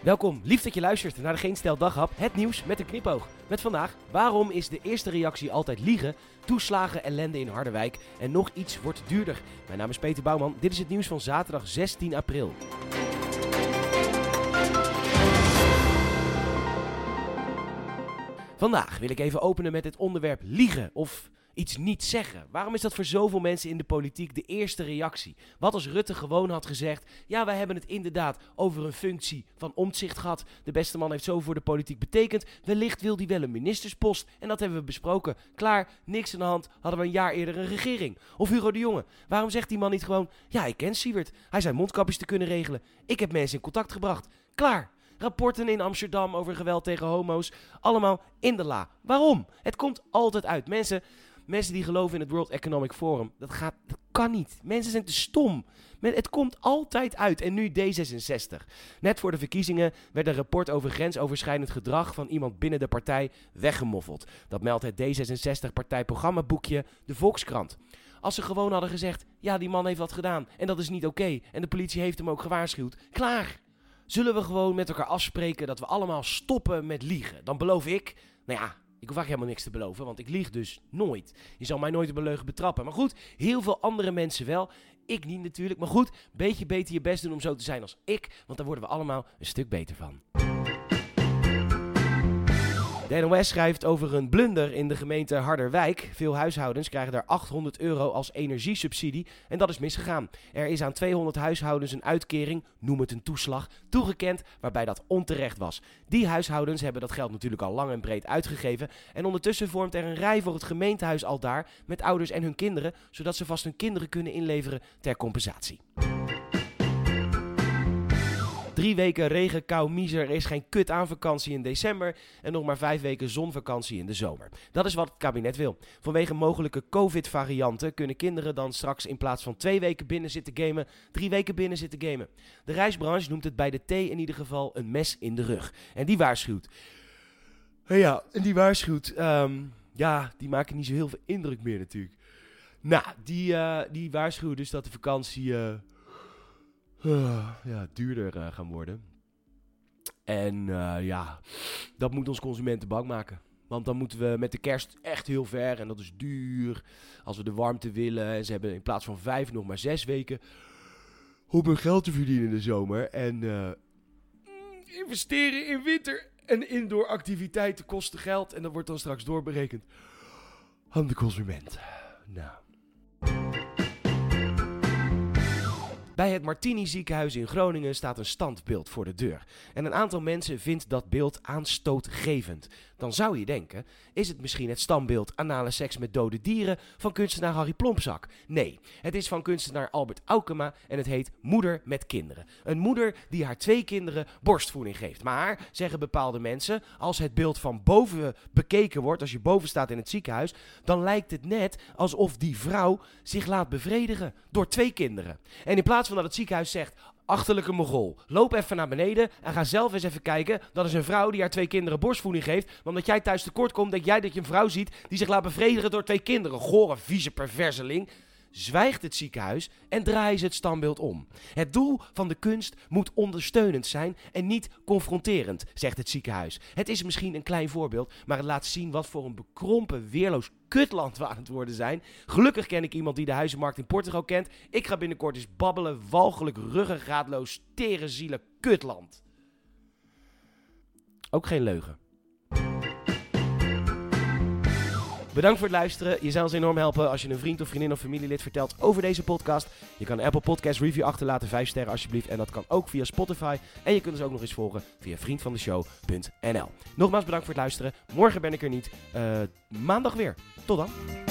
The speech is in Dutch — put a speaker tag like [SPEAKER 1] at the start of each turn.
[SPEAKER 1] Welkom, lief dat je luistert naar de Geen Stel Daghap, het nieuws met een knipoog. Met vandaag, waarom is de eerste reactie altijd liegen? Toeslagen, ellende in Harderwijk en nog iets wordt duurder. Mijn naam is Peter Bouwman, dit is het nieuws van zaterdag 16 april. Vandaag wil ik even openen met het onderwerp liegen of iets niet zeggen. Waarom is dat voor zoveel mensen in de politiek de eerste reactie? Wat als Rutte gewoon had gezegd: Ja, wij hebben het inderdaad over een functie van omzicht gehad. De beste man heeft zo voor de politiek betekend. Wellicht wil hij wel een ministerspost. En dat hebben we besproken. Klaar, niks aan de hand. Hadden we een jaar eerder een regering. Of Hugo de Jonge. Waarom zegt die man niet gewoon: Ja, ik ken Siewert. Hij zei mondkapjes te kunnen regelen. Ik heb mensen in contact gebracht. Klaar. Rapporten in Amsterdam over geweld tegen homo's. Allemaal in de la. Waarom? Het komt altijd uit. Mensen, mensen die geloven in het World Economic Forum, dat, gaat, dat kan niet. Mensen zijn te stom. Men, het komt altijd uit. En nu D66. Net voor de verkiezingen werd een rapport over grensoverschrijdend gedrag van iemand binnen de partij weggemoffeld. Dat meldt het D66-partijprogrammaboekje De Volkskrant. Als ze gewoon hadden gezegd: ja, die man heeft wat gedaan en dat is niet oké. en de politie heeft hem ook gewaarschuwd. Klaar. Zullen we gewoon met elkaar afspreken dat we allemaal stoppen met liegen? Dan beloof ik, nou ja, ik hoef eigenlijk helemaal niks te beloven, want ik lieg dus nooit. Je zal mij nooit op een leugen betrappen. Maar goed, heel veel andere mensen wel. Ik niet natuurlijk. Maar goed, beetje beter je best doen om zo te zijn als ik, want daar worden we allemaal een stuk beter van. De NOS schrijft over een blunder in de gemeente Harderwijk. Veel huishoudens krijgen daar 800 euro als energiesubsidie en dat is misgegaan. Er is aan 200 huishoudens een uitkering, noem het een toeslag, toegekend waarbij dat onterecht was. Die huishoudens hebben dat geld natuurlijk al lang en breed uitgegeven en ondertussen vormt er een rij voor het gemeentehuis al daar met ouders en hun kinderen, zodat ze vast hun kinderen kunnen inleveren ter compensatie. Drie weken regen, kou, miser. Er is geen kut aan vakantie in december. En nog maar vijf weken zonvakantie in de zomer. Dat is wat het kabinet wil. Vanwege mogelijke COVID-varianten kunnen kinderen dan straks in plaats van twee weken binnen zitten gamen, drie weken binnen zitten gamen. De reisbranche noemt het bij de thee in ieder geval een mes in de rug. En die waarschuwt. Ja, en die waarschuwt. ehm, ja, die maken niet zo heel veel indruk meer natuurlijk. Nou, die, eh, die waarschuwen dus dat de vakantie. eh, uh, ja, duurder uh, gaan worden. En uh, ja, dat moet ons consumenten bang maken. Want dan moeten we met de kerst echt heel ver en dat is duur. Als we de warmte willen en ze hebben in plaats van vijf nog maar zes weken om hun geld te verdienen in de zomer. En investeren in winter en indoor activiteiten kosten geld en dat wordt dan straks doorberekend aan de consument. Nou. Bij het Martini ziekenhuis in Groningen staat een standbeeld voor de deur. En een aantal mensen vindt dat beeld aanstootgevend. Dan zou je denken, is het misschien het standbeeld anale seks met dode dieren van kunstenaar Harry Plompzak? Nee, het is van kunstenaar Albert Aukema en het heet Moeder met kinderen. Een moeder die haar twee kinderen borstvoeding geeft. Maar, zeggen bepaalde mensen, als het beeld van boven bekeken wordt, als je boven staat in het ziekenhuis, dan lijkt het net alsof die vrouw zich laat bevredigen door twee kinderen. En in plaats van dat het ziekenhuis zegt: achterlijke mogol, loop even naar beneden en ga zelf eens even kijken. Dat is een vrouw die haar twee kinderen borstvoeding geeft. Want omdat jij thuis tekort komt, denk jij dat je een vrouw ziet die zich laat bevredigen door twee kinderen. Gore, vieze perverseling. Zwijgt het ziekenhuis en draaien ze het standbeeld om. Het doel van de kunst moet ondersteunend zijn en niet confronterend, zegt het ziekenhuis. Het is misschien een klein voorbeeld, maar het laat zien wat voor een bekrompen, weerloos kutland we aan het worden zijn. Gelukkig ken ik iemand die de huizenmarkt in Portugal kent. Ik ga binnenkort eens babbelen, walgelijk, ruggengraatloos, terenzielen, kutland. Ook geen leugen. Bedankt voor het luisteren. Je zou ons enorm helpen als je een vriend of vriendin of familielid vertelt over deze podcast. Je kan een Apple Podcast review achterlaten, 5 sterren alsjeblieft. En dat kan ook via Spotify. En je kunt ons ook nog eens volgen via vriendvandeshow.nl. Nogmaals bedankt voor het luisteren. Morgen ben ik er niet. Uh, maandag weer. Tot dan.